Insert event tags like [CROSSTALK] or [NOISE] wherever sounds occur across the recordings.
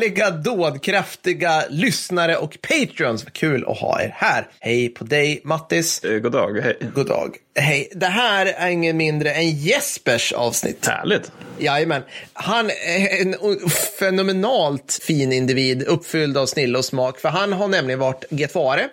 härliga, dådkraftiga lyssnare och patreons. Vad kul att ha er här. Hej på dig, Mattis. Eh, God dag, hej. God dag. Hej. Det här är ingen mindre än Jespers avsnitt. Härligt. Jajamän. Han är en fenomenalt fin individ, uppfylld av snille och smak. För han har nämligen varit Getware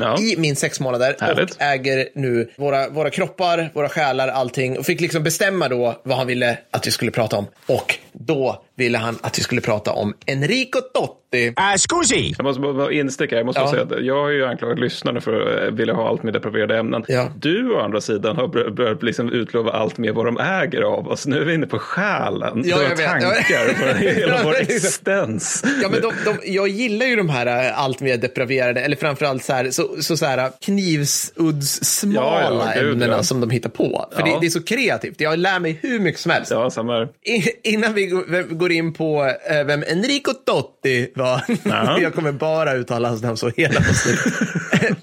Ja. i minst sex månader Härligt. och äger nu våra, våra kroppar, våra själar, allting. Och fick liksom bestämma då vad han ville att vi skulle prata om. Och då ville han att vi skulle prata om Enrico Totti. Uh, scusi! Jag måste bara insticka, jag måste Ja. bara säga att jag har ju anklagat lyssnarna för att eh, vilja ha allt med depraverade ämnen. Ja. Du å andra sidan har bör- börjat liksom utlova allt mer vad de äger av oss. Nu är vi inne på själen, Ja, våra jag vet. tankar, [LAUGHS] våra, hela vår existens. Ja, men de, de, jag gillar ju de här äh, allt mer depraverade, eller framförallt så här, så, så, så här knivsuddssmala Ja, ja, ämnena ja. som de hittar på. För Ja. det, det är så kreativt. Jag lär mig hur mycket som helst. Ja, samma här. I- Innan vi går- in på eh, vem Enrico Totti var, Ja. [LAUGHS] jag kommer bara uttala hans namn så hela avsnittet,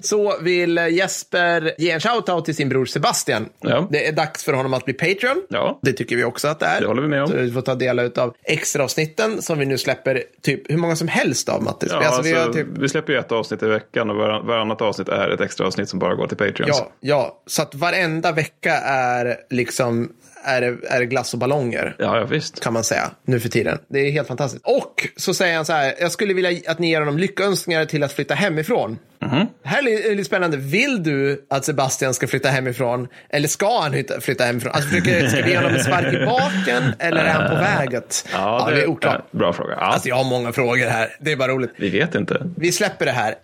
[LAUGHS] så vill eh, Jesper ge en shoutout till sin bror Sebastian. Ja. Det är dags för honom att bli Patreon. Ja. Det tycker vi också att det är. Det håller vi med om. Så vi får ta del av extra avsnitten som vi nu släpper typ hur många som helst av, Mattis. Ja, alltså, alltså, vi har typ Vi släpper ju ett avsnitt i veckan och varann- varannat avsnitt är ett extra avsnitt som bara går till Patreons. Ja, ja, så att varenda vecka är liksom är det, är det glass och ballonger. ja, ja visst. Kan man säga nu för tiden. Det är helt fantastiskt. Och så säger han så här. Jag skulle vilja att ni ger honom lyckönskningar till att flytta hemifrån. Det här är li- är lite spännande. Vill du att Sebastian ska flytta hemifrån? Eller ska han flytta hemifrån? Alltså, försöker, ska vi ge honom en spark i baken? Eller är han på väget? Ja, det, är oklart. ja, Bra fråga. Ja, Alltså, jag har många frågor här. Det är bara roligt. Vi vet inte. Vi släpper det här.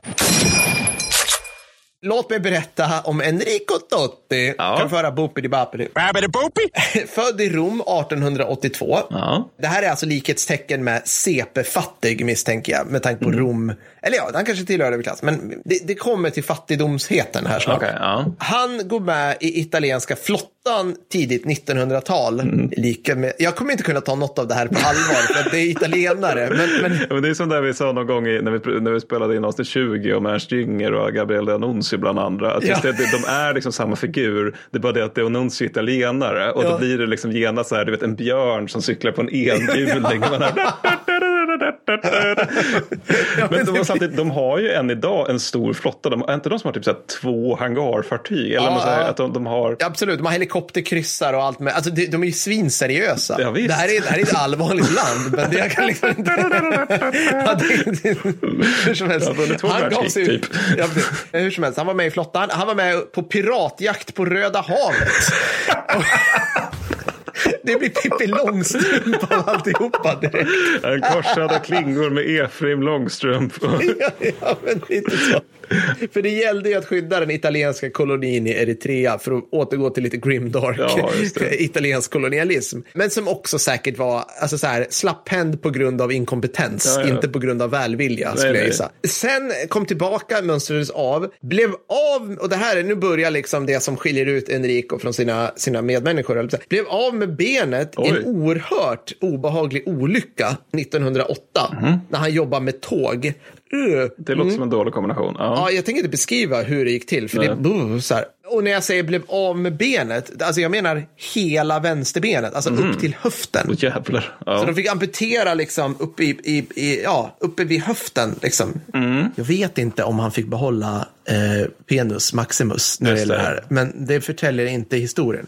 Låt mig berätta om Enrico Totti. Ja. Kan höra boopidi boopy? [LAUGHS] Född i Rom 1882. Ja. Det här är alltså likhetstecken med CP-fattig misstänker jag, med tanke på Rom. Eller ja, han kanske tillhör överklass, men det, det kommer till fattigdomsheten här snart. Okej, ja. Han går med i italienska flottan tidigt 1900-tal. Lika med, jag kommer inte kunna ta något av det här på allvar, för det är italienare. Men, men Ja, men det är som det vi sa någon gång i, när, vi, när vi spelade in avsnitt 20 om Ernst Jünger och Gabriel D'Annunzio bland andra. Att Ja. det, de är liksom samma figur. Det är bara det att D'Annunzio är italienare. Och Ja. då blir det liksom genast så här, du vet en björn som cyklar på en enhjuling. Här, [LAUGHS] [LAUGHS] men de har, samtidigt, de har ju än idag en stor flotta. De, är inte de som har typ så här två hangarfartyg? Eller Ja, säger, ja. att de, de har... Absolut, de har helikopterkryssar och allt med. Alltså, de, de är ju svinseriösa. Ja, visst. det, här är, det här är ett allvarligt land, men det jag kan liksom inte... [LAUGHS] ja, det, det, hur som helst. Ja, han gav sig ut. typ. Ja, hur som helst, han var med i flottan. Han var med på piratjakt på Röda havet. [LAUGHS] det blir Pippi Långstrump av alltihopa direkt. En korsade klingor med Efraim Långstrump. ja, ja, men lite så. För det gällde ju att skydda den italienska kolonin i Eritrea för att återgå till lite grimdark Ja, [LAUGHS] italiensk kolonialism. Men som också säkert var alltså så här, slapphänd på grund av inkompetens, Ja, ja. inte på grund av välvilja skulle jag nej. gissa. Sen kom tillbaka, mönstrades av, blev av, och det här är, nu börjar liksom det som skiljer ut Enrico från sina, sina medmänniskor, blev av med benet i Oj. en oerhört obehaglig olycka 1908 när han jobbade med tåg. Uh, Det låter som en dålig kombination. Ja. Ja, jag tänker inte beskriva hur det gick till. För det, buh, så här. Och när jag säger blev av med benet, alltså jag menar hela vänsterbenet, alltså upp till höften. Åh, jävlar. Så Ja. de fick amputera liksom uppe, i, i, i, ja, uppe vid höften. Liksom. Mm. Jag vet inte om han fick behålla eh, penus maximus när det gäller det här. Men det förtäljer inte historien.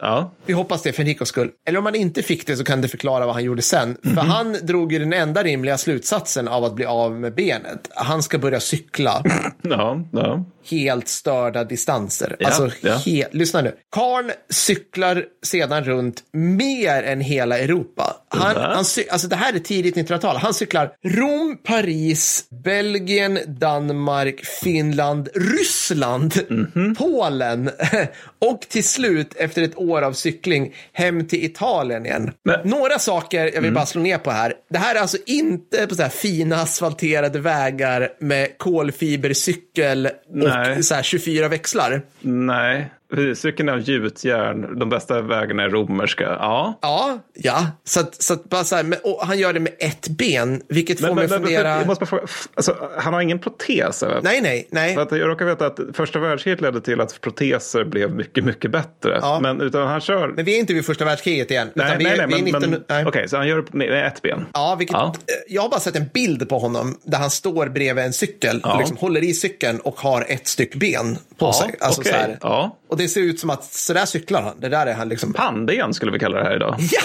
Ja. Vi hoppas det för Nikos skull. Eller om han inte fick det så kan det förklara vad han gjorde sen. För Mhm. han drog ju den enda rimliga slutsatsen av att bli av med benet. Han ska börja cykla [LAUGHS] Ja, ja. Helt störda distanser. Ja, alltså, ja. he- lyssna nu. Karn cyklar sedan runt mer än hela Europa. Han, han alltså det här är tidigt 1900-tal. Han cyklar Rom, Paris, Belgien, Danmark, Finland, Ryssland, Mhm. Polen [LAUGHS] och till slut efter ett år av cykling hem till Italien igen. Men- Några saker jag vill Mm. bara slå ner på här. Det här är alltså inte på så här fina asfalterade vägar med kolfibercykel Nej. och så här 24 växlar. Nej. Cykeln är av gjutjärn, de bästa vägarna är romerska. Ja. Ja, ja. Så att, så att bara så här, men, han gör det med ett ben, vilket får Men, mig men, men, fundera. jag måste bara fråga, alltså, han har ingen protes? eller? Nej, nej, nej. För att jag råkar veta att första världskriget ledde till att proteser blev mycket, mycket bättre. Ja. Men utan han kör... Men vi är inte vid första världskriget igen. nej, vi, nej, nej, vi är men, 19... men nej. okej, så han gör det med ett ben. Ja, vilket, Ja. Jag har bara sett en bild på honom där han står bredvid en cykel Ja. och liksom håller i cykeln och har ett styck ben på Ja, sig. Alltså okej. så här. Ja. Och det ser ut som att så där cyklar han. Det där är han liksom. Pannben skulle vi kalla det här idag. [LAUGHS] Ja!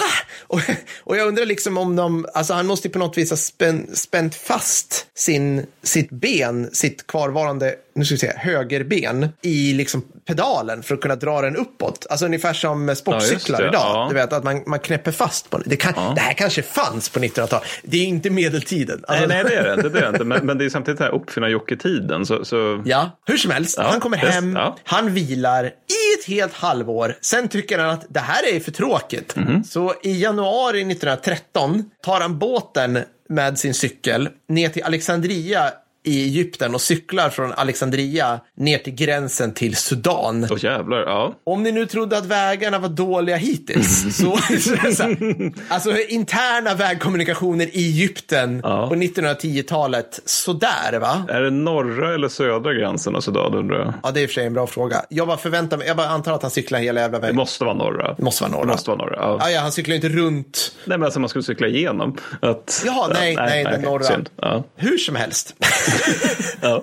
Och, och jag undrar liksom om de, alltså han måste ju på något vis ha spän, spänt fast sin, sitt ben, sitt kvarvarande, nu ska vi se, högerben i liksom pedalen för att kunna dra den uppåt. Alltså ungefär som sportcyklar det, idag. ja. Du vet att man, man knäpper fast på det. Kan, det här kanske fanns på 1900-talet. Det är inte medeltiden. Alltså, Nej, nej, det är det. Det är det inte. [LAUGHS] Men, men det är samtidigt här uppfinnar-Jocke-tiden. Så, så... Ja, hur som helst. Ja, han kommer hem, ja. han vilar i ett helt halvår. Sen tycker han att det här är för tråkigt. Mhm. Så i januari 1913 tar han båten med sin cykel ner till Alexandria i Egypten och cyklar från Alexandria ner till gränsen till Sudan. Åh jävlar, ja. Om ni nu trodde att vägarna var dåliga hittills, [LAUGHS] så, så, är det så här, alltså interna vägkommunikationer i Egypten Ja. på 1910-talet, sådär va? Är det norra eller södra gränsen av Sudan undrar jag? Ja, det är i och för sig en bra fråga. Jag bara förväntar mig, jag bara antar att han cyklar hela jävla Det vägen. måste vara norra. Det måste vara norra. Det måste vara norra, ja. Ja, ja, han cyklar ju inte runt. Nej, men alltså man skulle cykla igenom. Att, Jaha, nej, nej, den okej, norra. Synd. Ja. Hur som helst. [LAUGHS] Ja.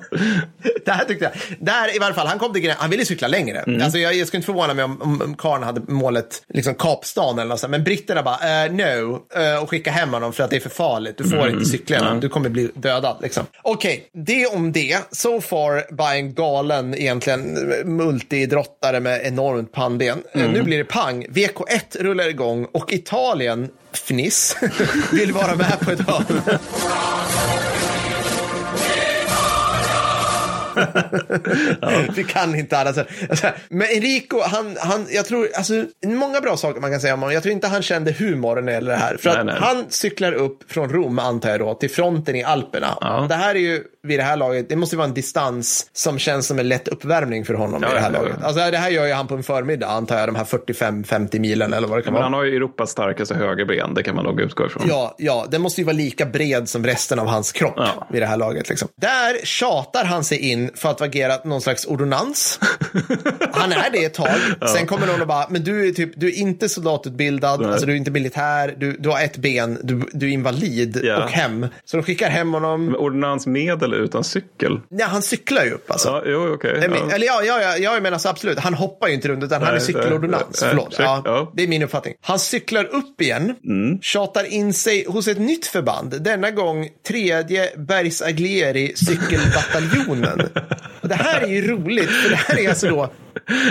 det här tyckte jag. Där i varje fall, han kom till gränsen, han ville cykla längre. Mm. Alltså, jag, jag skulle inte förvåna mig om, om, karln hade målet liksom Kapstaden eller något sånt. Men britterna bara, eh, no, eh, och skicka hem honom för att det är för farligt. Du får Mm. inte cykla genom, du kommer bli dödad. Liksom. Okej, det om det. So far, bara en galen, egentligen multiidrottare med enormt pannben. Eh, Mm. Nu blir det pang. VK1 rullar igång och Italien, fniss, [LAUGHS] vill vara med på ett hörn. [LAUGHS] Vi kan inte alla. så- Alltså, men Enrico, han, han, jag tror, alltså, många bra saker man kan säga om honom. Jag tror inte han kände humor när det gäller det här. För Nej, att nej. han cyklar upp från Rom, antar jag då, till fronten i Alperna. Ja. Det här är ju, vid det här laget, det måste ju vara en distans som känns som en lätt uppvärmning för honom Ja, i det här ja, ja. laget. Alltså, det här gör ju han på en förmiddag, antar jag, de här 45-50 milen eller vad det kan vara. han har ju Europas starkaste högerben, det kan man nog utgå ifrån. Ja, ja, den måste ju vara lika bred som resten av hans kropp Ja. vid det här laget. Liksom. Där tjatar han sig in för att agera någon slags ordonnans. [LAUGHS] Han är det ett tag. Sen kommer någon och bara, men du är, typ, du är inte soldatutbildad, Nej. alltså du är inte militär, du, du har ett ben, du, du är invalid Ja. och hem. Så de skickar hem honom. Men ordonnans med eller utan cykel? Nej, han cyklar ju upp alltså. Ja, jo, okej. Nej, men- ja. Eller ja, ja, ja, jag menar så absolut. Han hoppar ju inte runt utan han är Nej, cykelordonnans. nej, Förlåt. check, Ja, ja. Det är min uppfattning. Han cyklar upp igen, tjatar in sig hos ett nytt förband. Denna gång tredje Bergsaglieri cykelbataljonen. [LAUGHS] Och det här är ju roligt, för det här är alltså då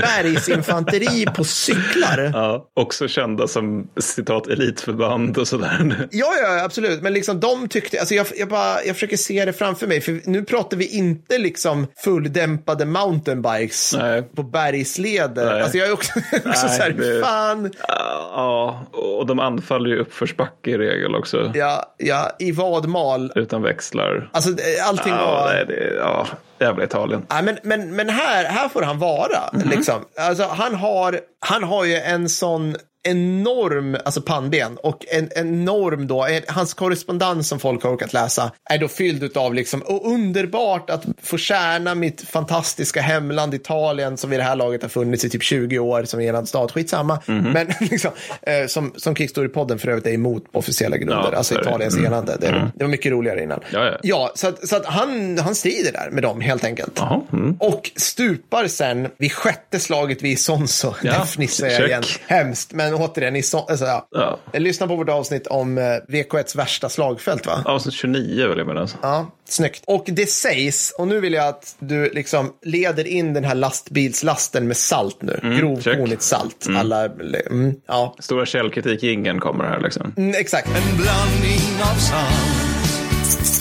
bergsinfanteri på cyklar. Ja, också kända som citat elitförband och sådär. Ja, ja, absolut. Men liksom de tyckte, alltså jag, jag, bara, jag försöker se det framför mig. För nu pratar vi inte liksom fulldämpade mountainbikes Nej. på bergsleder. Nej. Alltså jag är också, [LAUGHS] också så här, det- fan. Ja, och de anfaller ju uppförsbacke i regel också. Ja, ja, i vad mal. Utan växlar. Alltså det- allting Ja, var... nej, det, ja, jävla Italien. Ja, men men, men här, här får han vara. Mhm. Liksom. Alltså, han, har, han har ju en sån enorm alltså pannben och en enorm då, hans korrespondens som folk har orkat läsa är då fylld av liksom, och underbart att få tjäna mitt fantastiska hemland Italien som vid det här laget har funnits i typ 20 år som enad stat, skitsamma. Mhm. Men [LAUGHS] liksom, eh, som, som Kickstory-podden för övrigt är emot på officiella grunder, Ja, alltså. Italiens Mm. enande. Det, det var mycket roligare innan. Ja, ja. ja så att, så att han, han strider där med dem helt enkelt. Mm. Och stupar sen vid sjätte slaget vid Isonzo. Ja, [LAUGHS] Där fnissar jag igen. Hemskt, men återigen, Ison, alltså, ja. Ja. Lyssna på vårt avsnitt om eh, VK1s värsta slagfält, va? Avsnitt 29 vill jag minnas. Ja, snyggt. Och det sägs, och nu vill jag att du liksom leder in den här lastbilslasten med salt nu. Grovkornigt check. salt. Alla, mm, ja, Stora källkritik-ingen kommer här liksom. mm, exakt. En blandning av salt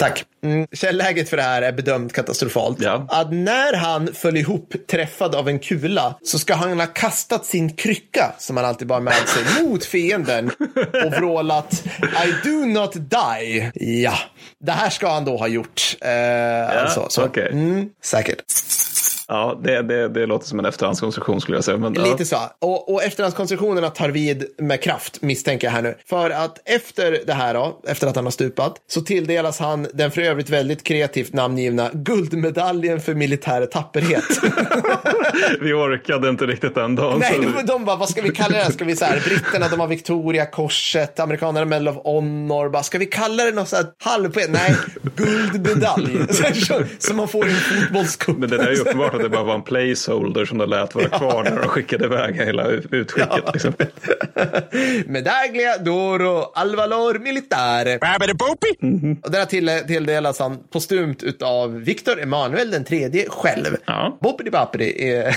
Tack. Mm. Källäget för det här är bedömt katastrofalt. Ja. Att när han föll ihop träffad av en kula så ska han ha kastat sin krycka som han alltid bar med sig [LAUGHS] mot fienden och vrålat I do not die. Ja, det här ska han då ha gjort. Eh, alltså, så. okej. mm, säkert. Ja, det, det, det låter som en efterhandskonstruktion skulle jag säga. Men, Lite ja. så. Och, och efterhandskonstruktionerna tar vid med kraft, misstänker jag här nu. För att efter det här då, efter att han har stupat, så tilldelas han den för övrigt väldigt kreativt namngivna guldmedaljen för militär tapperhet. [LAUGHS] Vi orkade inte riktigt den dagen. Nej, de, de bara, vad ska vi kalla här? Ska vi så här, britterna de har Victoria, korset, amerikanerna Medal of Honor. Bara, ska vi kalla det något så här halvpoet? Nej, guldmedalj. [LAUGHS] Så, här, så, som man får i en fotbollscup. Men det där är ju uppenbart det bara var en placeholder som de lät vara kvar när de skickade iväg hela utskicket. Liksom. [LAUGHS] Medaglia d'oro al valor militare. Och den till, tilldelats han postumt utav Victor Emanuel den tredje själv. Ja. Boppidi bappidi. [LAUGHS]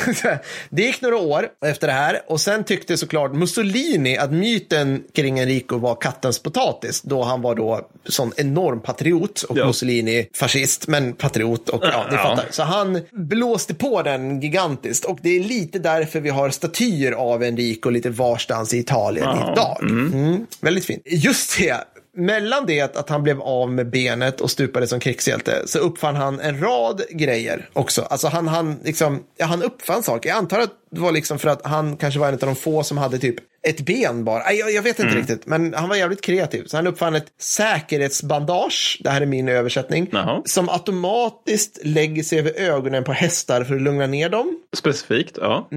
Det gick några år efter det här och sen tyckte såklart Mussolini att myten kring Enrico var kattens potatis då han var då sån enorm patriot och Ja. Mussolini fascist men patriot och ja, ni Ja. fattar. Så han blåste på den gigantiskt och det är lite därför vi har statyer av Enrico lite varstans i Italien Ja. idag. Mm, väldigt fint. Just det. Mellan det att han blev av med benet och stupade som krigshjälte så uppfann han en rad grejer också. Alltså han, han, liksom, ja, han uppfann saker. Jag antar att det var liksom för att han kanske var en av de få som hade typ ett ben bara. Jag, jag vet inte riktigt, men han var jävligt kreativ. Så han uppfann ett säkerhetsbandage, det här är min översättning, Jaha. som automatiskt lägger sig över ögonen på hästar för att lugna ner dem. Specifikt, ja.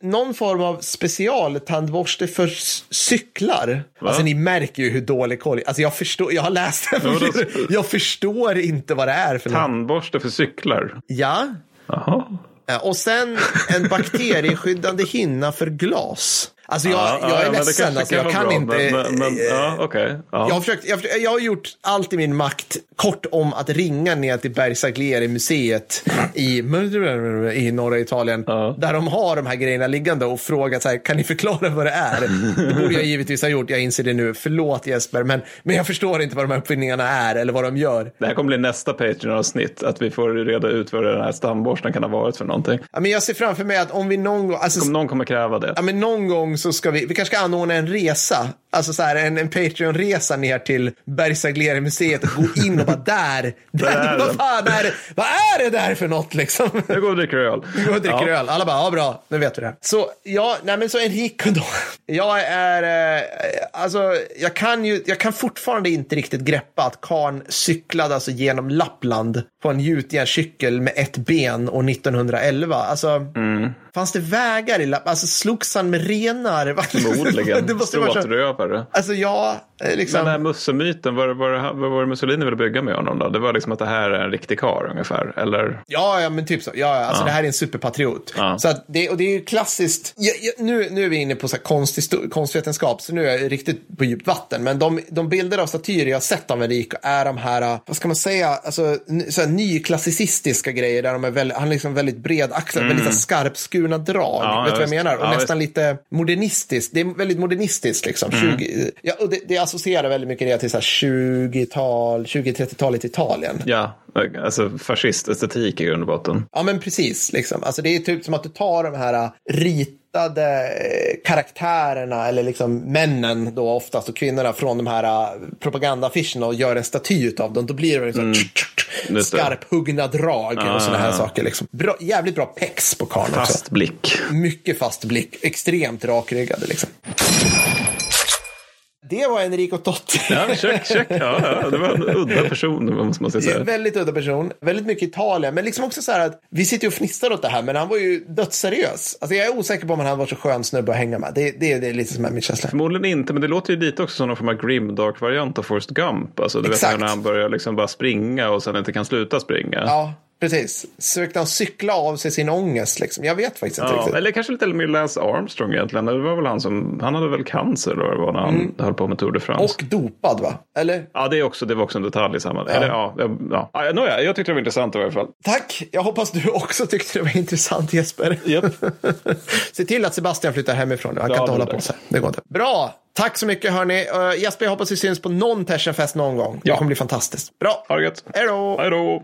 Någon form av specialtandborste för cyklar. Alltså ni märker ju hur dålig koll. Alltså jag förstår, jag har läst det. Ja, då- [LAUGHS] Jag förstår inte vad det är för. Tandborste för cyklar. Ja. Jaha. Ja, Och sen en bakterieskyddande hinna för glas. Alltså jag, Ja, jag ja, är det ledsen, kanske alltså, jag vara kan bra, inte. Men, men, men, ja. Ja. Jag har, försökt, jag, har jag har gjort allt i min makt kort om att ringa ner till Bergsaglieri museet i, i norra Italien. Ja. Där de har de här grejerna liggande och frågat så här, kan ni förklara vad det är? Det borde jag givetvis ha gjort, jag inser det nu. Förlåt Jesper, men, men jag förstår inte vad de här uppfinningarna är eller vad de gör. Det här kommer bli nästa Patreon-avsnitt. Att vi får reda ut vad den här stamborsten kan ha varit för någonting. Ja, men jag ser framför mig att om vi någon gång, alltså, någon kommer kräva det. Ja, men någon gång så ska vi, vi kanske ska anordna en resa, alltså så här, en, en Patreon-resa ner till Bergsaglieri-museet och gå in och bara där, [LAUGHS] där, är [LAUGHS] vad fan är det, vad är det där för något liksom? Jag går och dricker öl. Gå och dricker Ja. öl. Alla bara, ja bra, nu vet vi det. Så, ja, nej men så Enrico då. [LAUGHS] Jag är, eh, alltså, jag kan ju, jag kan fortfarande inte riktigt greppa att karn cyklade alltså genom Lappland på en gjutjärnscykel med ett ben år 1911. Alltså, Mm. fanns det vägar i Lappland? Alltså, slogs han med renar? [LAUGHS] Förmodligen. det måste vara så. Stråtrövare. Alltså, ja, liksom. Men den här mussemyten, vad var, det- var det Mussolini ville bygga med honom då? Det var liksom att det här är en riktig karl ungefär, eller? Ja, ja, men typ så. Ja, ja, alltså det här är en superpatriot. Ja. Så det, och det är ju klassiskt. Ja, ja, nu, nu är vi inne på så här konstvetenskap, så nu är jag riktigt på djupt vatten. Men de, de bilder av statyer jag sett av Enrico är de här, äh, vad ska man säga, alltså, så här nyklassicistiska grejer där de är väldigt, han är liksom väldigt bredaxlad, väldigt så här skarpskurna drag. Mm. Ja, Vet du vad jag menar? Och Ja, nästan lite modernistiskt. Det är väldigt modernistiskt liksom. Mm. 20, ja, och det, det associerar väldigt mycket det till så här 20-tal, 20-30-talet Italien. Ja, alltså fascistestetik i grund och botten. Ja, men precis. Liksom. Alltså, det är typ som att du tar de här äh, ritade äh, karaktärerna, eller liksom männen då oftast, och kvinnorna från de här äh, propagandaaffischerna och gör en staty av dem. Då blir det liksom det. skarphuggna drag och sådana här Ah. saker. Liksom. Bra, jävligt bra pex på karln också. Fast blick. Mycket fast blick, extremt rakryggade liksom. Det var Enrico Totti. Ja, check, check. Ja, ja, det var en udda person, måste jag säga. Väldigt udda person, väldigt mycket Italien, men liksom också så här att vi sitter och fnissar åt det här, men han var ju dödsseriös. Alltså jag är osäker på om han hade varit så skön snubbe att hänga med. Det, det, det är lite som är min känsla. Förmodligen inte, men det låter ju lite också som någon form av grimdark-variant av Forrest Gump. Alltså, du Exakt. vet när han börjar liksom bara springa och sen inte kan sluta springa. Ja, precis. Sökte han cykla av sig sin ångest liksom? Jag vet faktiskt inte Ja, riktigt. eller kanske lite mer Lance Armstrong egentligen. Det var väl han som, han hade väl cancer eller vad det var när han höll på med Tour de France. Och dopad va? Eller? Ja, det, är också, det var också en detalj i sammanhanget. Eller, ja, ja, ja. Ja, nåja, jag tyckte det var intressant i alla fall. Tack! Jag hoppas du också tyckte det var intressant Jesper. Japp. [LAUGHS] Se till att Sebastian flyttar hemifrån nu. Han kan Ja, inte det hålla på det. så här. Det går inte. Bra! Tack så mycket hörni. Uh, Jesper, jag hoppas vi syns på någon Tersenfest någon gång. Det Ja. kommer bli fantastiskt. Bra! Ha det gött. Hej då! Hej då!